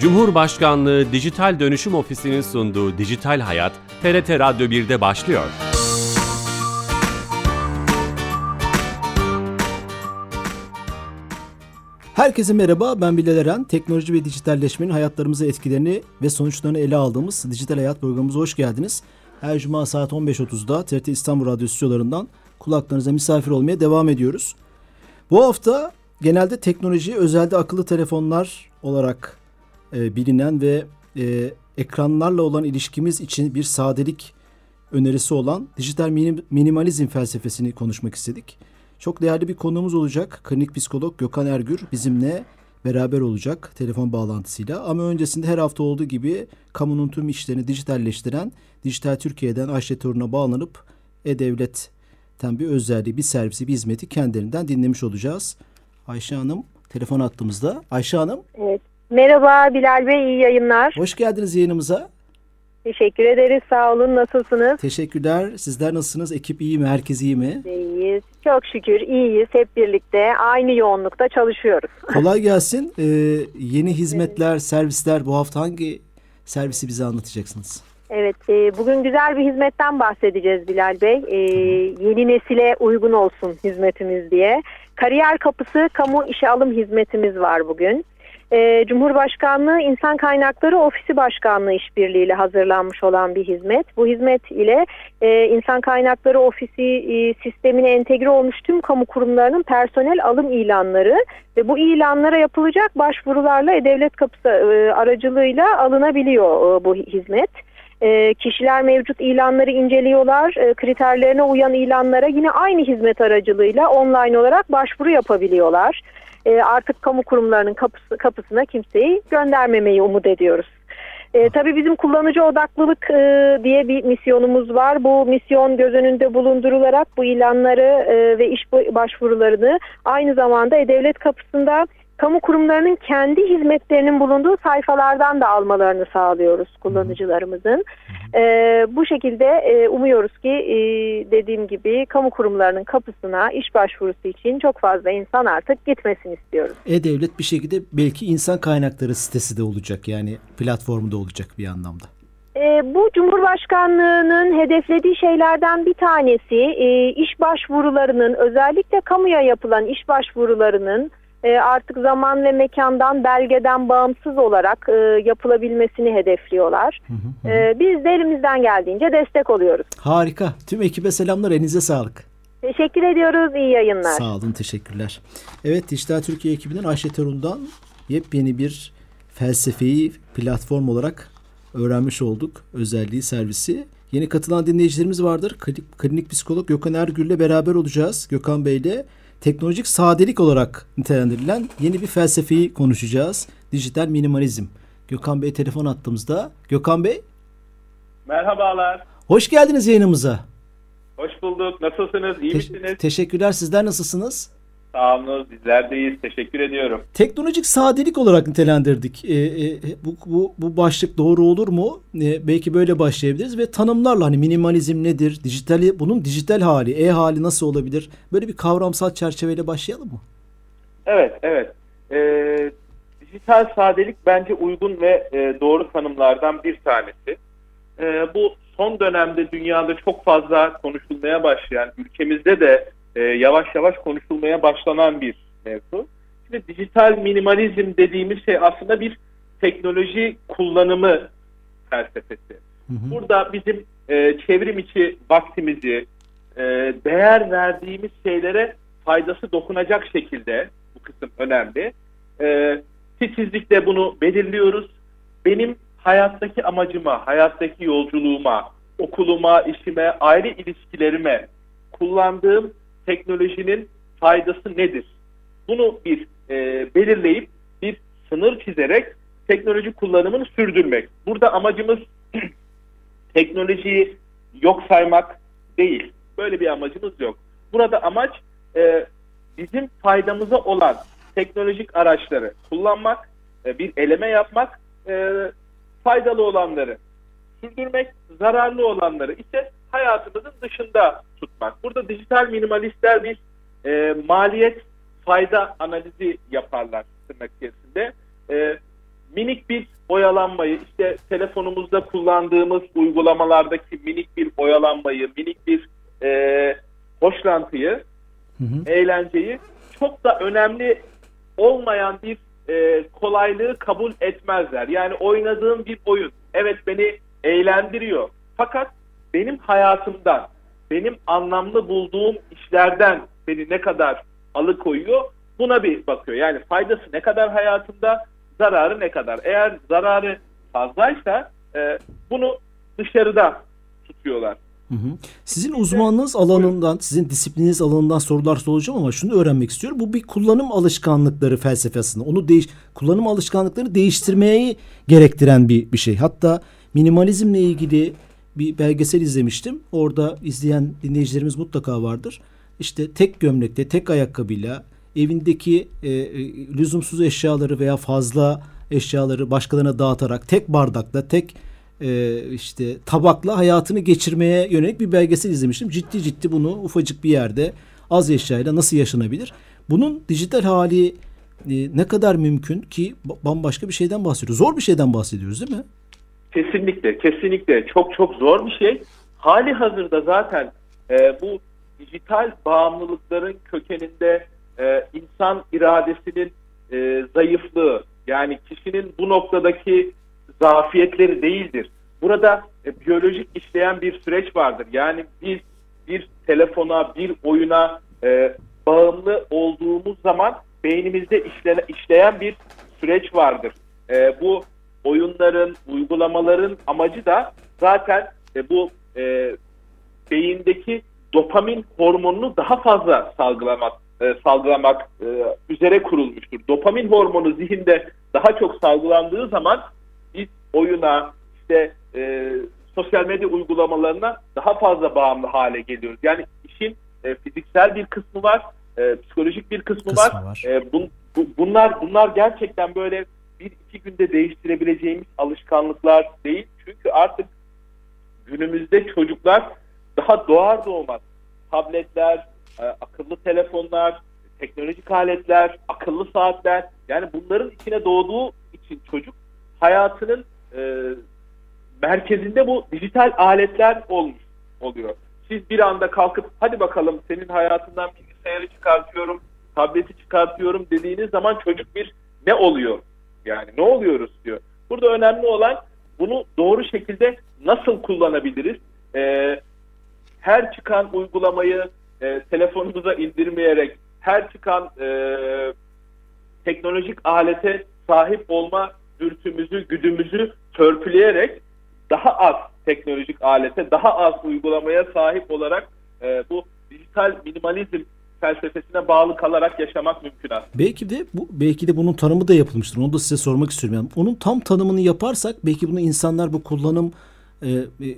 Cumhurbaşkanlığı Dijital Dönüşüm Ofisi'nin sunduğu Dijital Hayat, TRT Radyo 1'de başlıyor. Herkese merhaba, ben Bilal Eren. Teknoloji ve dijitalleşmenin hayatlarımıza etkilerini ve sonuçlarını ele aldığımız Dijital Hayat programımıza hoş geldiniz. Her cuma saat 15.30'da TRT İstanbul Radyo stüdyolarından kulaklarınıza misafir olmaya devam ediyoruz. Bu hafta genelde teknoloji, özelde akıllı telefonlar olarak e, bilinen ve e, ekranlarla olan ilişkimiz için bir sadelik önerisi olan dijital minim, minimalizm felsefesini konuşmak istedik. Çok değerli bir konuğumuz olacak. Klinik psikolog Gökhan Ergür bizimle beraber olacak telefon bağlantısıyla. Ama öncesinde her hafta olduğu gibi kamunun tüm işlerini dijitalleştiren Dijital Türkiye'den Ayşe Torun'a bağlanıp E-Devlet'ten bir özelliği, bir servisi, bir hizmeti kendilerinden dinlemiş olacağız. Ayşe Hanım telefon attığımızda. Ayşe Hanım. Evet. Merhaba Bilal Bey, iyi yayınlar. Hoş geldiniz yayınımıza. Teşekkür ederiz, sağ olun. Nasılsınız? Teşekkürler. Sizler nasılsınız? Ekip iyi mi? Herkes iyi mi? İyiyiz. Çok şükür iyiyiz. Hep birlikte aynı yoğunlukta çalışıyoruz. Kolay gelsin. Ee, yeni hizmetler, servisler bu hafta hangi servisi bize anlatacaksınız? Evet, e, bugün güzel bir hizmetten bahsedeceğiz Bilal Bey. E, yeni nesile uygun olsun hizmetimiz diye. Kariyer Kapısı Kamu İşe Alım Hizmetimiz var bugün. E, Cumhurbaşkanlığı İnsan Kaynakları Ofisi Başkanlığı işbirliğiyle hazırlanmış olan bir hizmet. Bu hizmet ile e, İnsan Kaynakları Ofisi e, sistemine entegre olmuş tüm kamu kurumlarının personel alım ilanları ve bu ilanlara yapılacak başvurularla E-Devlet Kapısı e, aracılığıyla alınabiliyor e, bu hizmet. E, kişiler mevcut ilanları inceliyorlar. E, kriterlerine uyan ilanlara yine aynı hizmet aracılığıyla online olarak başvuru yapabiliyorlar. E, artık kamu kurumlarının kapısı, kapısına kimseyi göndermemeyi umut ediyoruz. E, tabii bizim kullanıcı odaklılık e, diye bir misyonumuz var. Bu misyon göz önünde bulundurularak bu ilanları e, ve iş başvurularını aynı zamanda E-Devlet kapısında kamu kurumlarının kendi hizmetlerinin bulunduğu sayfalardan da almalarını sağlıyoruz kullanıcılarımızın. E, bu şekilde e, umuyoruz ki e, dediğim gibi kamu kurumlarının kapısına iş başvurusu için çok fazla insan artık gitmesini istiyoruz. E-Devlet bir şekilde belki insan kaynakları sitesi de olacak yani platformu da olacak bir anlamda. E, bu Cumhurbaşkanlığı'nın hedeflediği şeylerden bir tanesi e, iş başvurularının özellikle kamuya yapılan iş başvurularının e, artık zaman ve mekandan belgeden bağımsız olarak e, yapılabilmesini hedefliyorlar. Hı hı hı. E, biz de elimizden geldiğince destek oluyoruz. Harika. Tüm ekibe selamlar. Elinize sağlık. Teşekkür ediyoruz. İyi yayınlar. Sağ olun. Teşekkürler. Evet Dijital Türkiye ekibinden Ayşe Terun'dan yepyeni bir felsefeyi platform olarak öğrenmiş olduk. Özelliği, servisi. Yeni katılan dinleyicilerimiz vardır. Klinik, klinik psikolog Gökhan Ergül ile beraber olacağız. Gökhan Bey ile teknolojik sadelik olarak nitelendirilen yeni bir felsefeyi konuşacağız. Dijital minimalizm. Gökhan Bey telefon attığımızda. Gökhan Bey. Merhabalar. Hoş geldiniz yayınımıza. Hoş bulduk. Nasılsınız? İyi Te- misiniz? Teşekkürler. Sizler nasılsınız? Sağ olun. Bizler deyiz. Teşekkür ediyorum. Teknolojik sadelik olarak nitelendirdik. Ee, e, bu, bu, bu başlık doğru olur mu? Ee, belki böyle başlayabiliriz ve tanımlarla hani minimalizm nedir? Dijitali, bunun dijital hali, e hali nasıl olabilir? Böyle bir kavramsal çerçeveyle başlayalım mı? Evet, evet. Ee, dijital sadelik bence uygun ve e, doğru tanımlardan bir tanesi. E, bu son dönemde dünyada çok fazla konuşulmaya başlayan, ülkemizde de e, yavaş yavaş konuşulmaya başlanan bir mevzu. Şimdi dijital minimalizm dediğimiz şey aslında bir teknoloji kullanımı felsefesi. Hı hı. Burada bizim e, çevrim içi vaktimizi, e, değer verdiğimiz şeylere faydası dokunacak şekilde, bu kısım önemli. E, titizlikle bunu belirliyoruz. Benim hayattaki amacıma, hayattaki yolculuğuma, okuluma, işime, aile ilişkilerime kullandığım teknolojinin faydası nedir? Bunu bir e, belirleyip bir sınır çizerek teknoloji kullanımını sürdürmek. Burada amacımız teknolojiyi yok saymak değil. Böyle bir amacımız yok. Burada amaç e, bizim faydamıza olan teknolojik araçları kullanmak, e, bir eleme yapmak, e, faydalı olanları sürdürmek, zararlı olanları ise hayatımızın dışında tutmak. Burada dijital minimalistler bir e, maliyet fayda analizi yaparlar tırnak içerisinde. E, minik bir oyalanmayı işte telefonumuzda kullandığımız uygulamalardaki minik bir oyalanmayı, minik bir e, hoşlantıyı, hı hı. eğlenceyi çok da önemli olmayan bir e, kolaylığı kabul etmezler. Yani oynadığım bir oyun evet beni eğlendiriyor. Fakat benim hayatımdan, benim anlamlı bulduğum işlerden beni ne kadar alıkoyuyor buna bir bakıyor. Yani faydası ne kadar hayatımda, zararı ne kadar. Eğer zararı fazlaysa e, bunu dışarıda tutuyorlar. Hı hı. Sizin uzmanlığınız alanından, sizin disiplininiz alanından sorular soracağım ama şunu öğrenmek istiyorum. Bu bir kullanım alışkanlıkları felsefesinde. Onu değiş kullanım alışkanlıkları değiştirmeyi gerektiren bir bir şey. Hatta minimalizmle ilgili bir belgesel izlemiştim. Orada izleyen dinleyicilerimiz mutlaka vardır. İşte tek gömlekte, tek ayakkabıyla evindeki e, e, lüzumsuz eşyaları veya fazla eşyaları başkalarına dağıtarak tek bardakla, tek e, işte tabakla hayatını geçirmeye yönelik bir belgesel izlemiştim. Ciddi ciddi bunu ufacık bir yerde az eşyayla nasıl yaşanabilir? Bunun dijital hali e, ne kadar mümkün ki bambaşka bir şeyden bahsediyoruz. Zor bir şeyden bahsediyoruz değil mi? Kesinlikle, kesinlikle çok çok zor bir şey. Hali hazırda zaten e, bu dijital bağımlılıkların kökeninde e, insan iradesinin e, zayıflığı yani kişinin bu noktadaki zafiyetleri değildir. Burada e, biyolojik işleyen bir süreç vardır. Yani biz bir telefona, bir oyuna e, bağımlı olduğumuz zaman beynimizde işlene, işleyen bir süreç vardır. E, bu oyunların, uygulamaların amacı da zaten e, bu e, beyindeki dopamin hormonunu daha fazla salgılamak e, salgılamak e, üzere kurulmuştur. Dopamin hormonu zihinde daha çok salgılandığı zaman biz oyuna, işte e, sosyal medya uygulamalarına daha fazla bağımlı hale geliyoruz. Yani işin e, fiziksel bir kısmı var, e, psikolojik bir kısmı, kısmı var. var. E, bun, bu, bunlar bunlar gerçekten böyle bir iki günde değiştirebileceğimiz alışkanlıklar değil. Çünkü artık günümüzde çocuklar daha doğar doğmaz tabletler, e, akıllı telefonlar, teknolojik aletler, akıllı saatler yani bunların içine doğduğu için çocuk hayatının e, merkezinde bu dijital aletler olmuş oluyor. Siz bir anda kalkıp hadi bakalım senin hayatından bilgisayarı çıkartıyorum, tableti çıkartıyorum dediğiniz zaman çocuk bir ne oluyor? Yani ne oluyoruz diyor. Burada önemli olan bunu doğru şekilde nasıl kullanabiliriz? Ee, her çıkan uygulamayı e, telefonumuza indirmeyerek, her çıkan e, teknolojik alete sahip olma dürtümüzü, güdümüzü törpüleyerek daha az teknolojik alete, daha az uygulamaya sahip olarak e, bu dijital minimalizm felsefesine bağlı kalarak yaşamak mümkün aslında. Belki de bu belki de bunun tanımı da yapılmıştır. Onu da size sormak istiyorum. Yani onun tam tanımını yaparsak belki bunu insanlar bu kullanım e, e,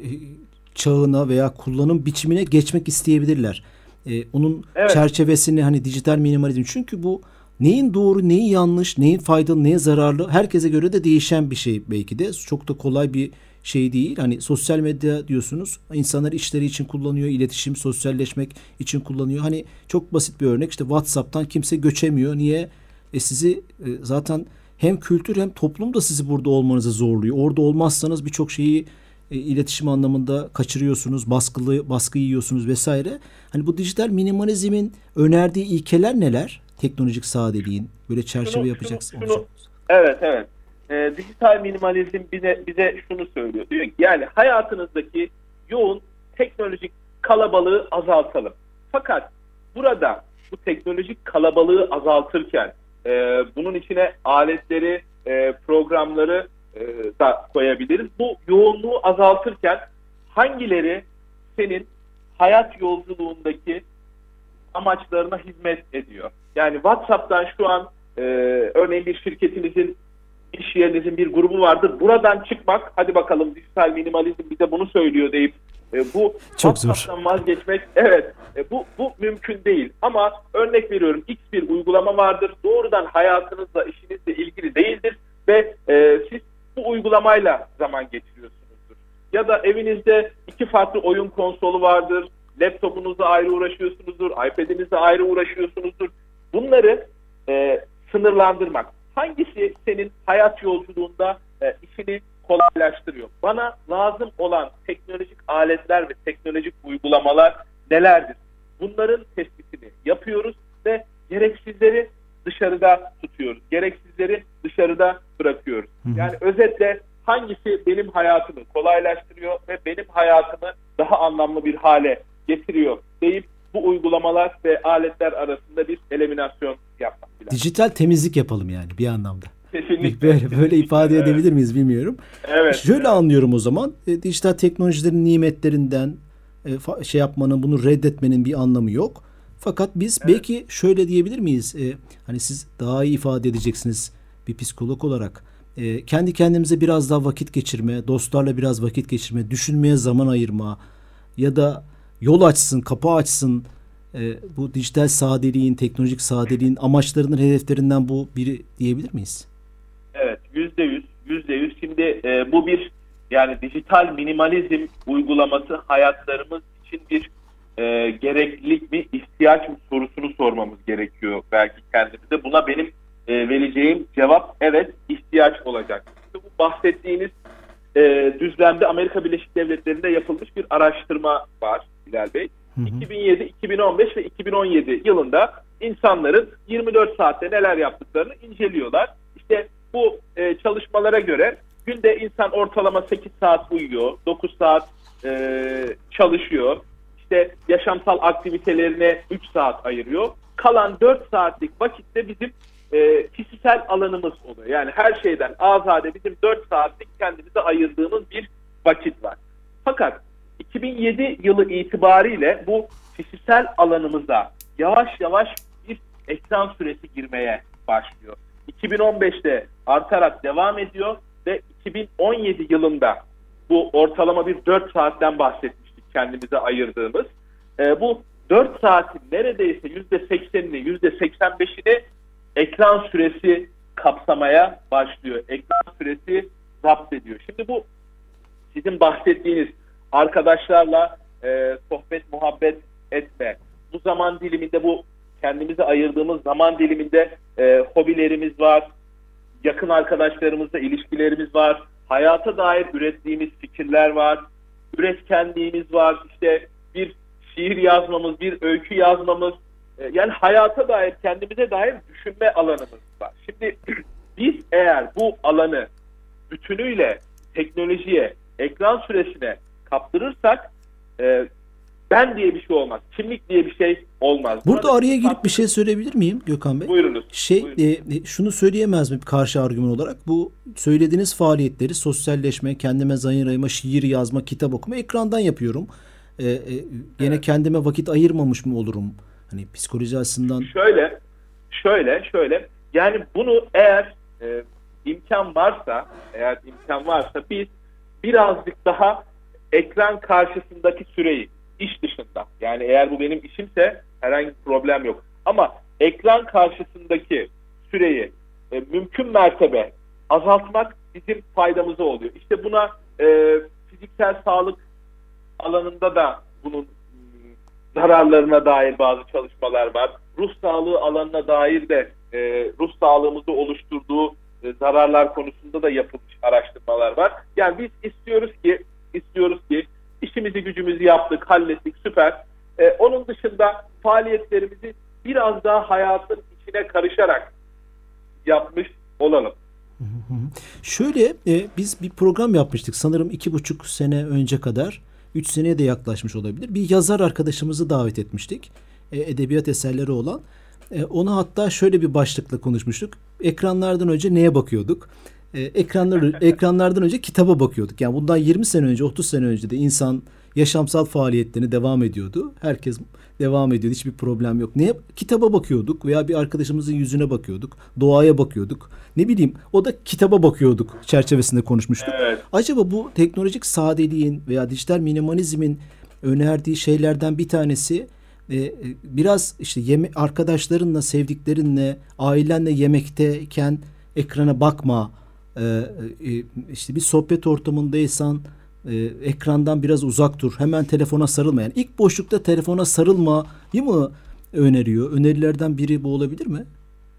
çağına veya kullanım biçimine geçmek isteyebilirler. E, onun evet. çerçevesini hani dijital minimalizm çünkü bu neyin doğru, neyin yanlış, neyin faydalı, neye zararlı herkese göre de değişen bir şey belki de. Çok da kolay bir şey değil. Hani sosyal medya diyorsunuz. insanlar işleri için kullanıyor, iletişim, sosyalleşmek için kullanıyor. Hani çok basit bir örnek. işte WhatsApp'tan kimse göçemiyor. Niye? E sizi e, zaten hem kültür hem toplum da sizi burada olmanızı zorluyor. Orada olmazsanız birçok şeyi e, iletişim anlamında kaçırıyorsunuz, baskılı baskı yiyorsunuz vesaire. Hani bu dijital minimalizmin önerdiği ilkeler neler? Teknolojik sadeliğin böyle çerçeve şunu, yapacaksın. Şunu, şunu, evet evet. E, dijital minimalizm bize bize şunu söylüyor. Diyor ki yani hayatınızdaki yoğun teknolojik kalabalığı azaltalım. Fakat burada bu teknolojik kalabalığı azaltırken e, bunun içine aletleri, e, programları e, da koyabiliriz. Bu yoğunluğu azaltırken hangileri senin hayat yolculuğundaki amaçlarına hizmet ediyor? Yani WhatsApp'tan şu an e, örneğin bir şirketinizin iş yerinizin bir grubu vardır. Buradan çıkmak, hadi bakalım dijital minimalizm bize bunu söylüyor deyip e, bu Çok zor. vazgeçmek, evet e, bu bu mümkün değil. Ama örnek veriyorum X bir uygulama vardır. Doğrudan hayatınızla, işinizle ilgili değildir ve e, siz bu uygulamayla zaman geçiriyorsunuzdur. Ya da evinizde iki farklı oyun konsolu vardır. Laptopunuzla ayrı uğraşıyorsunuzdur. iPad'inizle ayrı uğraşıyorsunuzdur. Bunları e, sınırlandırmak. Hangisi senin hayat yolculuğunda e, işini kolaylaştırıyor? Bana lazım olan teknolojik aletler ve teknolojik uygulamalar nelerdir? Bunların tespitini yapıyoruz ve gereksizleri dışarıda tutuyoruz. Gereksizleri dışarıda bırakıyoruz. Yani özetle hangisi benim hayatımı kolaylaştırıyor ve benim hayatımı daha anlamlı bir hale getiriyor deyip bu uygulamalar ve aletler arasında bir eliminasyon yapmak. Lazım. Dijital temizlik yapalım yani bir anlamda. Kesinlikle. Böyle, böyle ifade Evet. edebilir miyiz bilmiyorum. Evet. Şöyle anlıyorum o zaman. E, dijital teknolojilerin nimetlerinden e, şey yapmanın, bunu reddetmenin bir anlamı yok. Fakat biz belki şöyle diyebilir miyiz? E, hani siz daha iyi ifade edeceksiniz bir psikolog olarak. E, kendi kendimize biraz daha vakit geçirme, dostlarla biraz vakit geçirme, düşünmeye zaman ayırma ya da yol açsın, kapı açsın. E, bu dijital sadeliğin, teknolojik sadeliğin amaçlarının, hedeflerinden bu biri diyebilir miyiz? Evet yüzde yüz yüzde yüz. Şimdi e, bu bir yani dijital minimalizm uygulaması hayatlarımız için bir e, gereklilik mi ihtiyaç mı sorusunu sormamız gerekiyor belki kendimize. Buna benim e, vereceğim cevap evet ihtiyaç olacak. İşte bu bahsettiğiniz e, düzlemde Amerika Birleşik Devletleri'nde yapılmış bir araştırma var Bilal Bey. 2007, 2015 ve 2017 yılında insanların 24 saatte neler yaptıklarını inceliyorlar. İşte bu e, çalışmalara göre günde insan ortalama 8 saat uyuyor, 9 saat e, çalışıyor. İşte yaşamsal aktivitelerine 3 saat ayırıyor. Kalan 4 saatlik vakitte bizim e, kişisel alanımız oluyor. Yani her şeyden azade bizim 4 saatlik kendimize ayırdığımız bir vakit var. Fakat 2007 yılı itibariyle bu kişisel alanımıza yavaş yavaş bir ekran süresi girmeye başlıyor. 2015'te artarak devam ediyor ve 2017 yılında bu ortalama bir 4 saatten bahsetmiştik kendimize ayırdığımız. E, bu 4 saatin neredeyse %80'ini, %85'ini ekran süresi kapsamaya başlıyor. Ekran süresi zapt ediyor. Şimdi bu sizin bahsettiğiniz arkadaşlarla e, sohbet muhabbet etme. Bu zaman diliminde bu kendimize ayırdığımız zaman diliminde e, hobilerimiz var, yakın arkadaşlarımızla ilişkilerimiz var, hayata dair ürettiğimiz fikirler var, üretkenliğimiz var, işte bir şiir yazmamız, bir öykü yazmamız, e, yani hayata dair, kendimize dair düşünme alanımız var. Şimdi biz eğer bu alanı bütünüyle teknolojiye, ekran süresine kaptırırsak e, ben diye bir şey olmaz. Kimlik diye bir şey olmaz. Burada Buna araya girip bir şey söyleyebilir miyim Gökhan Bey? Buyurunuz. Şey Buyurun. e, şunu söyleyemez mi karşı argüman olarak? Bu söylediğiniz faaliyetleri sosyalleşme, kendime zayın ayırma, şiir yazma, kitap okuma ekrandan yapıyorum. E, e, gene Evet. kendime vakit ayırmamış mı olurum? Hani psikoloji açısından Şöyle, şöyle, şöyle. Yani bunu eğer e, imkan varsa, eğer imkan varsa biz birazcık daha ekran karşısındaki süreyi iş dışında yani eğer bu benim işimse herhangi bir problem yok. Ama ekran karşısındaki süreyi e, mümkün mertebe azaltmak bizim faydamıza oluyor. İşte buna e, fiziksel sağlık alanında da bunun mm, zararlarına dair bazı çalışmalar var. Ruh sağlığı alanına dair de e, ruh sağlığımızı oluşturduğu e, zararlar konusunda da yapılmış araştırmalar var. Yani biz istiyoruz ki istiyoruz ki işimizi gücümüzü yaptık, hallettik, süper. E, onun dışında faaliyetlerimizi biraz daha hayatın içine karışarak yapmış olalım. Şöyle e, biz bir program yapmıştık sanırım iki buçuk sene önce kadar. Üç seneye de yaklaşmış olabilir. Bir yazar arkadaşımızı davet etmiştik. E, edebiyat eserleri olan. E, ona hatta şöyle bir başlıkla konuşmuştuk. Ekranlardan önce neye bakıyorduk? E, ekranlar ekranlardan önce kitaba bakıyorduk. Yani bundan 20 sene önce, 30 sene önce de insan yaşamsal faaliyetlerine devam ediyordu. Herkes devam ediyordu. Hiçbir problem yok. Neye? Kitaba bakıyorduk veya bir arkadaşımızın yüzüne bakıyorduk. Doğaya bakıyorduk. Ne bileyim o da kitaba bakıyorduk çerçevesinde konuşmuştuk. Evet. Acaba bu teknolojik sadeliğin veya dijital minimalizmin önerdiği şeylerden bir tanesi e, e, biraz işte yeme arkadaşlarınla, sevdiklerinle, ailenle yemekteyken ekrana bakma. E, e, işte bir sohbet ortamındaysan e, ekrandan biraz uzak dur. Hemen telefona sarılma. Yani ilk boşlukta telefona sarılmayı mı öneriyor? Önerilerden biri bu olabilir mi?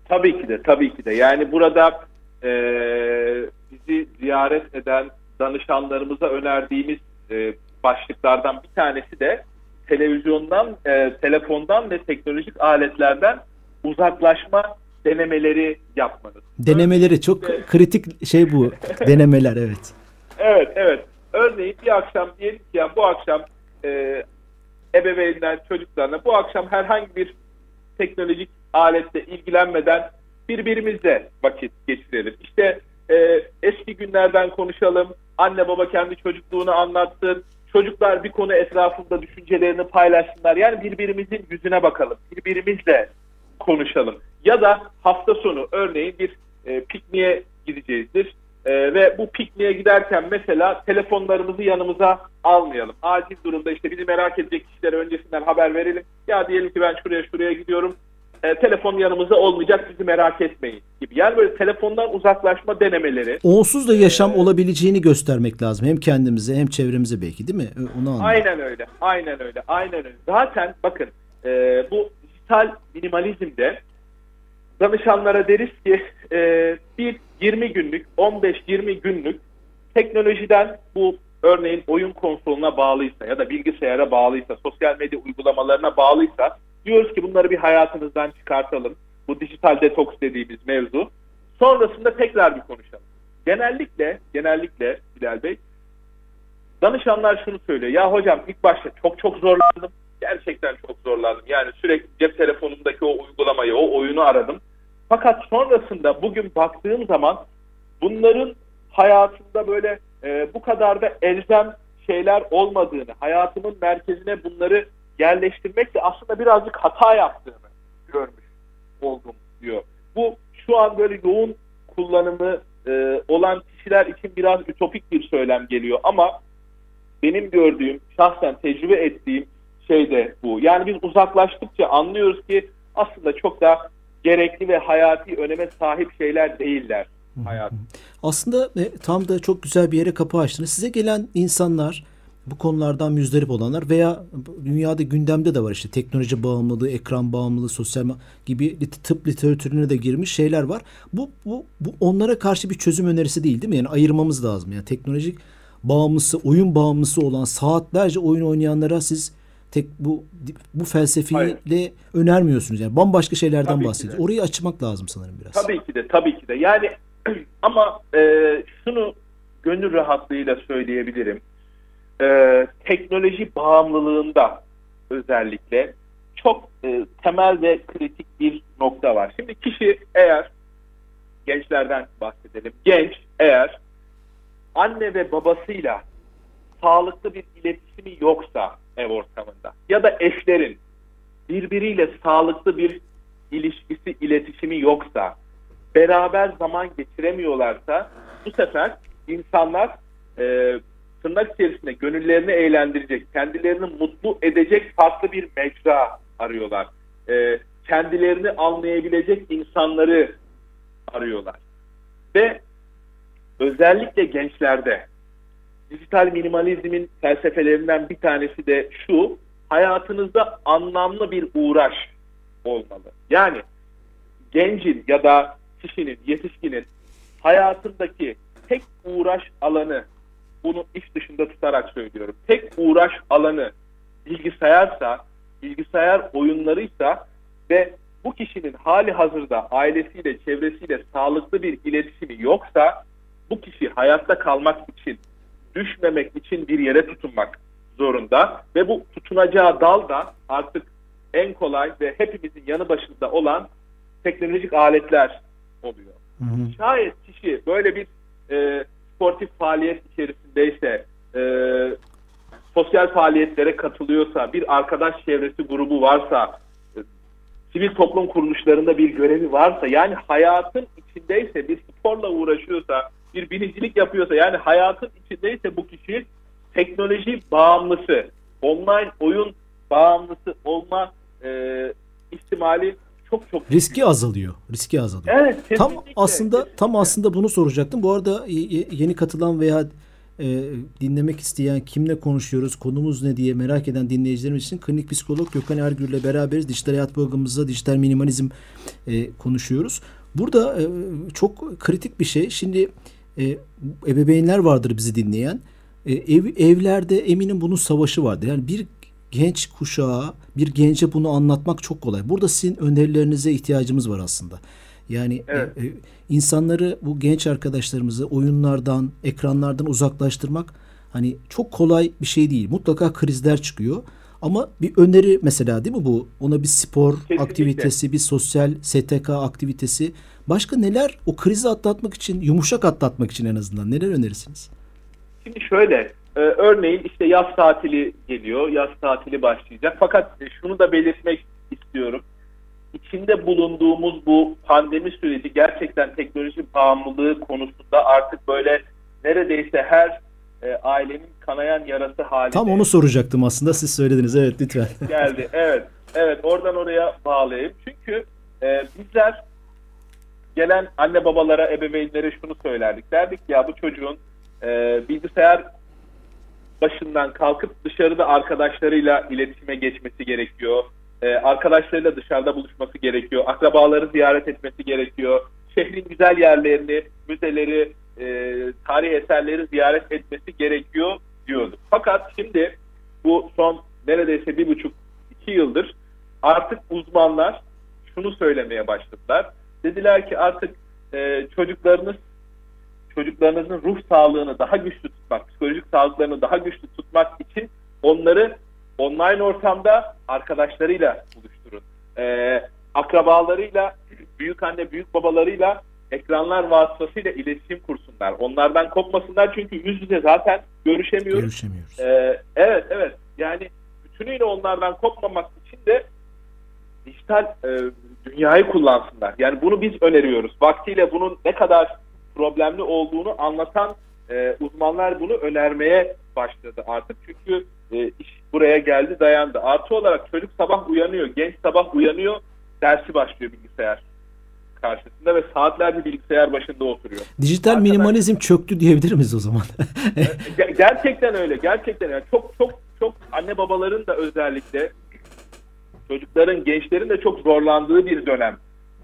Tabii ki de, tabii ki de. Yani burada e, bizi ziyaret eden danışanlarımıza önerdiğimiz e, başlıklardan bir tanesi de televizyondan, e, telefondan ve teknolojik aletlerden uzaklaşma denemeleri yapmanız. Denemeleri çok Evet. kritik şey bu. Denemeler evet. Evet, evet. Örneğin bir akşam diyelim ki ya bu akşam e, ebeveynler çocuklarına bu akşam herhangi bir teknolojik aletle ilgilenmeden birbirimizle vakit geçirelim. İşte e, eski günlerden konuşalım. Anne baba kendi çocukluğunu anlatsın. Çocuklar bir konu etrafında düşüncelerini paylaşsınlar. Yani birbirimizin yüzüne bakalım. Birbirimizle konuşalım. Ya da hafta sonu örneğin bir e, pikniğe gideceğizdir. E, ve bu pikniğe giderken mesela telefonlarımızı yanımıza almayalım. Acil durumda işte bizi merak edecek kişilere öncesinden haber verelim. Ya diyelim ki ben şuraya şuraya gidiyorum. E, telefon yanımızda olmayacak bizi merak etmeyin gibi. Yani böyle telefondan uzaklaşma denemeleri. Onsuz da yaşam Ee, olabileceğini göstermek lazım. Hem kendimize hem çevremize belki değil mi? Onu anlıyorum. Aynen öyle. Aynen öyle. Aynen öyle. Zaten bakın e, bu dijital minimalizmde danışanlara deriz ki e, bir 20 günlük, 15-20 günlük teknolojiden bu örneğin oyun konsoluna bağlıysa ya da bilgisayara bağlıysa, sosyal medya uygulamalarına bağlıysa diyoruz ki bunları bir hayatınızdan çıkartalım. Bu dijital detoks dediğimiz mevzu. Sonrasında tekrar bir konuşalım. Genellikle, genellikle Bilal Bey danışanlar şunu söylüyor. Ya hocam ilk başta çok çok zorlandım. Gerçekten çok zorlandım. Yani sürekli cep telefonumdaki o uygulamayı, o oyunu aradım. Fakat sonrasında bugün baktığım zaman bunların hayatımda böyle e, bu kadar da elzem şeyler olmadığını, hayatımın merkezine bunları yerleştirmekle aslında birazcık hata yaptığını görmüş oldum diyor. Bu şu an böyle yoğun kullanımı e, olan kişiler için biraz ütopik bir söylem geliyor ama benim gördüğüm, şahsen tecrübe ettiğim şey de bu. Yani biz uzaklaştıkça anlıyoruz ki aslında çok da gerekli ve hayati öneme sahip şeyler değiller hayat. Aslında e, tam da çok güzel bir yere kapı açtınız. Size gelen insanlar bu konulardan müzdarip olanlar veya dünyada gündemde de var işte teknoloji bağımlılığı, ekran bağımlılığı, sosyal gibi tıp literatürüne de girmiş şeyler var. Bu, bu, bu onlara karşı bir çözüm önerisi değil değil mi? Yani ayırmamız lazım. Yani teknolojik bağımlısı, oyun bağımlısı olan saatlerce oyun oynayanlara siz tek bu bu felsefeyle önermiyorsunuz. Yani bambaşka şeylerden Tabii ki de. bahsediyorsunuz. Orayı açmak lazım sanırım biraz. Tabii ki de, tabii ki de. Yani ama e, şunu gönül rahatlığıyla söyleyebilirim. E, teknoloji bağımlılığında özellikle çok e, temel ve kritik bir nokta var. Şimdi kişi eğer gençlerden bahsedelim. Genç eğer anne ve babasıyla sağlıklı bir iletişimi yoksa ev ortamında ya da eşlerin birbiriyle sağlıklı bir ilişkisi, iletişimi yoksa, beraber zaman geçiremiyorlarsa bu sefer insanlar e, tırnak içerisinde gönüllerini eğlendirecek, kendilerini mutlu edecek farklı bir mecra arıyorlar. E, kendilerini anlayabilecek insanları arıyorlar. Ve özellikle gençlerde dijital minimalizmin felsefelerinden bir tanesi de şu, hayatınızda anlamlı bir uğraş olmalı. Yani gencin ya da kişinin, yetişkinin hayatındaki tek uğraş alanı, bunu iş dışında tutarak söylüyorum, tek uğraş alanı bilgisayarsa, bilgisayar oyunlarıysa ve bu kişinin hali hazırda ailesiyle, çevresiyle sağlıklı bir iletişimi yoksa bu kişi hayatta kalmak için, düşmemek için bir yere tutunmak zorunda ve bu tutunacağı dal da artık en kolay ve hepimizin yanı başında olan teknolojik aletler oluyor. Hı hı. Şayet kişi böyle bir e, sportif faaliyet içerisindeyse, e, sosyal faaliyetlere katılıyorsa, bir arkadaş çevresi grubu varsa, e, sivil toplum kuruluşlarında bir görevi varsa, yani hayatın içindeyse, bir sporla uğraşıyorsa, bir binicilik yapıyorsa, yani hayatın içindeyse bu kişi teknoloji bağımlısı, online oyun bağımlısı olma e, ihtimali çok çok Riski azalıyor. Riski azalıyor. Evet, Tam kesinlikle. aslında tam aslında bunu soracaktım. Bu arada yeni katılan veya e, dinlemek isteyen, kimle konuşuyoruz, konumuz ne diye merak eden dinleyicilerimiz için klinik psikolog Gökhan Ergür ile beraberiz. Dijital hayat programımızda dijital minimalizm e, konuşuyoruz. Burada e, çok kritik bir şey. Şimdi e, ebeveynler vardır bizi dinleyen. E, ev, evlerde eminim bunun savaşı vardır. Yani bir genç kuşağa, bir gence bunu anlatmak çok kolay. Burada sizin önerilerinize ihtiyacımız var aslında. Yani e, evet. e, insanları bu genç arkadaşlarımızı oyunlardan, ekranlardan uzaklaştırmak hani çok kolay bir şey değil. Mutlaka krizler çıkıyor. Ama bir öneri mesela değil mi bu? Ona bir spor Kesinlikle. aktivitesi, bir sosyal STK aktivitesi. Başka neler o krizi atlatmak için, yumuşak atlatmak için en azından neler önerirsiniz? Şimdi şöyle, e, örneğin işte yaz tatili geliyor, yaz tatili başlayacak. Fakat şunu da belirtmek istiyorum içinde bulunduğumuz bu pandemi süreci gerçekten teknoloji bağımlılığı konusunda artık böyle neredeyse her e, ailenin kanayan yarası halinde. Tam onu soracaktım aslında siz söylediniz evet lütfen. Geldi evet evet oradan oraya bağlayayım. Çünkü e, bizler gelen anne babalara ebeveynlere şunu söylerdik. Derdik ya bu çocuğun e, bilgisayar başından kalkıp dışarıda arkadaşlarıyla iletişime geçmesi gerekiyor e, arkadaşlarıyla dışarıda buluşması gerekiyor. Akrabaları ziyaret etmesi gerekiyor. Şehrin güzel yerlerini, müzeleri, e, tarih eserleri ziyaret etmesi gerekiyor diyorduk. Fakat şimdi bu son neredeyse bir buçuk iki yıldır artık uzmanlar şunu söylemeye başladılar. Dediler ki artık e, çocuklarınız çocuklarınızın ruh sağlığını daha güçlü tutmak, psikolojik sağlıklarını daha güçlü tutmak için onları online ortamda arkadaşlarıyla buluşturun. Ee, akrabalarıyla, büyük anne, büyük babalarıyla ekranlar vasıtasıyla iletişim kursunlar. Onlardan kopmasınlar çünkü yüz yüze zaten görüşemiyoruz. Görüşemiyoruz. Ee, evet, evet. Yani bütünüyle onlardan kopmamak için de dijital e, dünyayı kullansınlar. Yani bunu biz öneriyoruz. Vaktiyle bunun ne kadar problemli olduğunu anlatan e, uzmanlar bunu önermeye başladı artık. Çünkü e, iş buraya geldi dayandı. Artı olarak çocuk sabah uyanıyor, genç sabah uyanıyor, dersi başlıyor bilgisayar karşısında ve saatlerce bilgisayar başında oturuyor. Dijital Arkadaş, minimalizm çöktü diyebilir miyiz o zaman? gerçekten öyle, gerçekten yani çok çok çok anne babaların da özellikle çocukların, gençlerin de çok zorlandığı bir dönem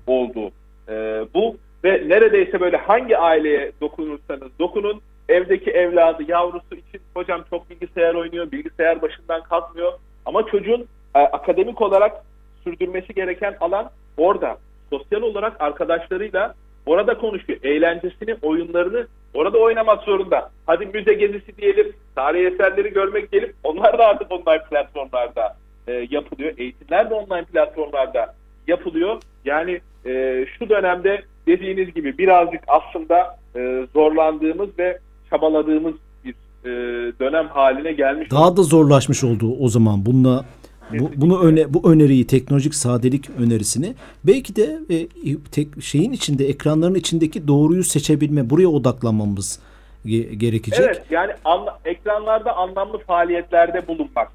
oldu. Ee, bu ve neredeyse böyle hangi aileye dokunursanız dokunun evdeki evladı, yavrusu için hocam çok bilgisayar oynuyor, bilgisayar başından kalkmıyor. Ama çocuğun e, akademik olarak sürdürmesi gereken alan orada. Sosyal olarak arkadaşlarıyla orada konuşuyor. Eğlencesini, oyunlarını orada oynamak zorunda. Hadi müze gezisi diyelim, tarih eserleri görmek diyelim. Onlar da artık online platformlarda e, yapılıyor. Eğitimler de online platformlarda yapılıyor. Yani e, şu dönemde dediğiniz gibi birazcık aslında e, zorlandığımız ve çabaladığımız bir e, dönem haline gelmiş. Daha da zorlaşmış oldu o zaman bununla bu, bunu öne bu öneriyi teknolojik sadelik önerisini belki de e, tek şeyin içinde ekranların içindeki doğruyu seçebilme buraya odaklanmamız ge- gerekecek. Evet yani anla, ekranlarda anlamlı faaliyetlerde bulunmak.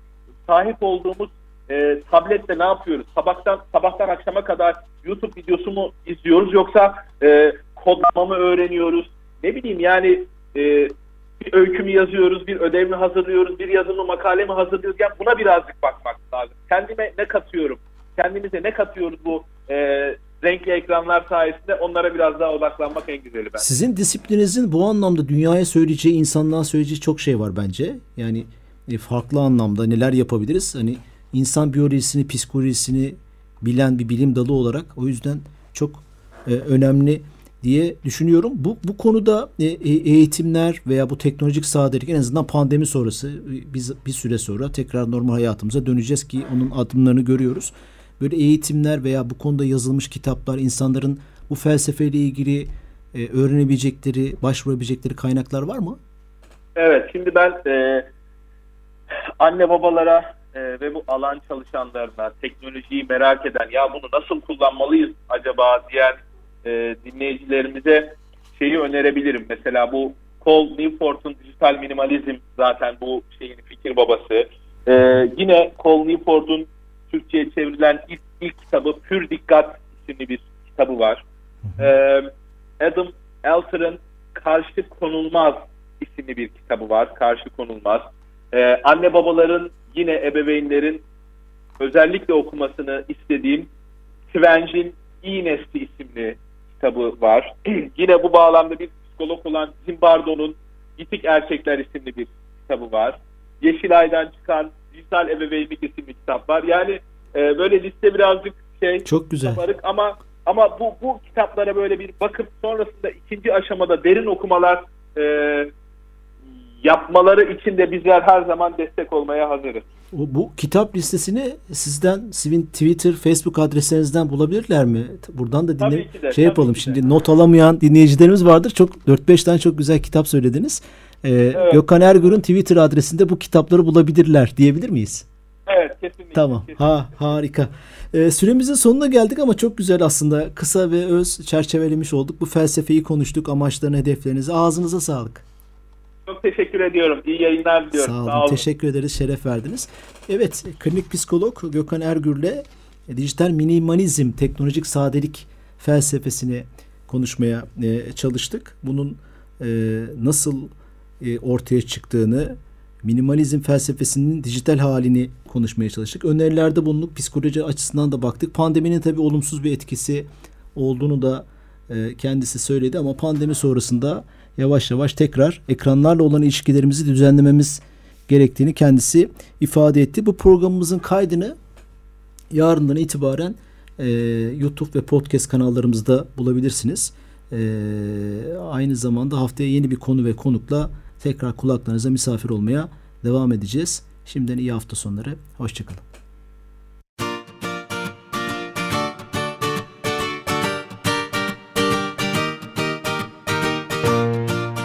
Sahip olduğumuz e, tablette ne yapıyoruz? Sabahtan sabahtan akşama kadar YouTube videosu mu izliyoruz yoksa e, kodlama mı öğreniyoruz? Ne bileyim yani e, bir yazıyoruz, bir ödev mi hazırlıyoruz, bir yazımı makale mi hazırlıyoruz? Yani buna birazcık bakmak lazım. Kendime ne katıyorum? Kendimize ne katıyoruz bu e, renkli ekranlar sayesinde onlara biraz daha odaklanmak en güzeli ben. Sizin disiplininizin bu anlamda dünyaya söyleyeceği, insanlığa söyleyeceği çok şey var bence. Yani e, farklı anlamda neler yapabiliriz? Hani insan biyolojisini, psikolojisini bilen bir bilim dalı olarak o yüzden çok e, önemli diye düşünüyorum. Bu bu konuda e, e, eğitimler veya bu teknolojik sadelik en azından pandemi sonrası e, biz bir süre sonra tekrar normal hayatımıza döneceğiz ki onun adımlarını görüyoruz. Böyle eğitimler veya bu konuda yazılmış kitaplar insanların bu felsefeyle ilgili öğrenebilecekleri, başvurabilecekleri kaynaklar var mı? Evet, şimdi ben e, anne babalara e, ve bu alan çalışanlarına, teknolojiyi merak eden, ya bunu nasıl kullanmalıyız acaba diyen e, dinleyicilerimize şeyi önerebilirim. Mesela bu Cole Newport'un Dijital Minimalizm zaten bu şeyin fikir babası. E, yine Cole Newport'un Türkçe'ye çevrilen ilk, ilk kitabı Pür Dikkat isimli bir kitabı var. E, Adam Alter'ın Karşı Konulmaz isimli bir kitabı var. Karşı konulmaz. Ee, anne babaların yine ebeveynlerin özellikle okumasını istediğim Tvenc'in İyi Nesli isimli kitabı var. yine bu bağlamda bir psikolog olan Zimbardo'nun Yitik Erkekler isimli bir kitabı var. Yeşilay'dan çıkan Dijital Ebeveynlik isimli kitap var. Yani e, böyle liste birazcık şey Çok güzel. kabarık ama ama bu bu kitaplara böyle bir bakıp sonrasında ikinci aşamada derin okumalar e, yapmaları için de bizler her zaman destek olmaya hazırız. Bu kitap listesini sizden sizin Twitter, Facebook adreslerinizden bulabilirler mi? Buradan da dinle de, şey yapalım. Şimdi not alamayan dinleyicilerimiz vardır. Çok 4-5 tane çok güzel kitap söylediniz. Ee, Gökhan Ergür'ün Twitter adresinde bu kitapları bulabilirler diyebilir miyiz? Evet kesinlikle. Tamam. kesinlikle. Ha harika. Ee, süremizin sonuna geldik ama çok güzel aslında. Kısa ve öz çerçevelemiş olduk. Bu felsefeyi konuştuk. Amaçlarını, hedeflerinizi. Ağzınıza sağlık. Çok teşekkür ediyorum. İyi yayınlar diliyorum. Sağ olun. Teşekkür ederiz. Şeref verdiniz. Evet, klinik psikolog Gökhan Ergür'le e, dijital minimalizm, teknolojik sadelik felsefesini konuşmaya e, çalıştık. Bunun e, nasıl ortaya çıktığını, minimalizm felsefesinin dijital halini konuşmaya çalıştık. Önerilerde bulunduk. Psikoloji açısından da baktık. Pandeminin tabii olumsuz bir etkisi olduğunu da kendisi söyledi ama pandemi sonrasında yavaş yavaş tekrar ekranlarla olan ilişkilerimizi düzenlememiz gerektiğini kendisi ifade etti. Bu programımızın kaydını yarından itibaren e, YouTube ve podcast kanallarımızda bulabilirsiniz. E, aynı zamanda haftaya yeni bir konu ve konukla tekrar kulaklarınıza misafir olmaya devam edeceğiz. Şimdiden iyi hafta sonları. Hoşçakalın.